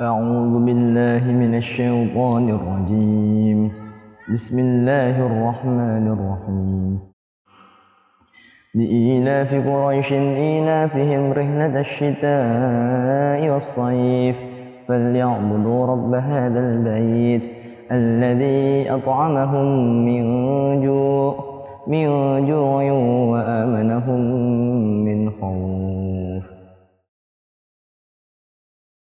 أعوذ بالله من الشيطان الرجيم. بسم الله الرحمن الرحيم. لإيلاف قريش إيلافهم رحلة الشتاء والصيف. فليعبدوا رب هذا البيت الذي أطعمهم من جوع من جوع وآمنهم من خوف.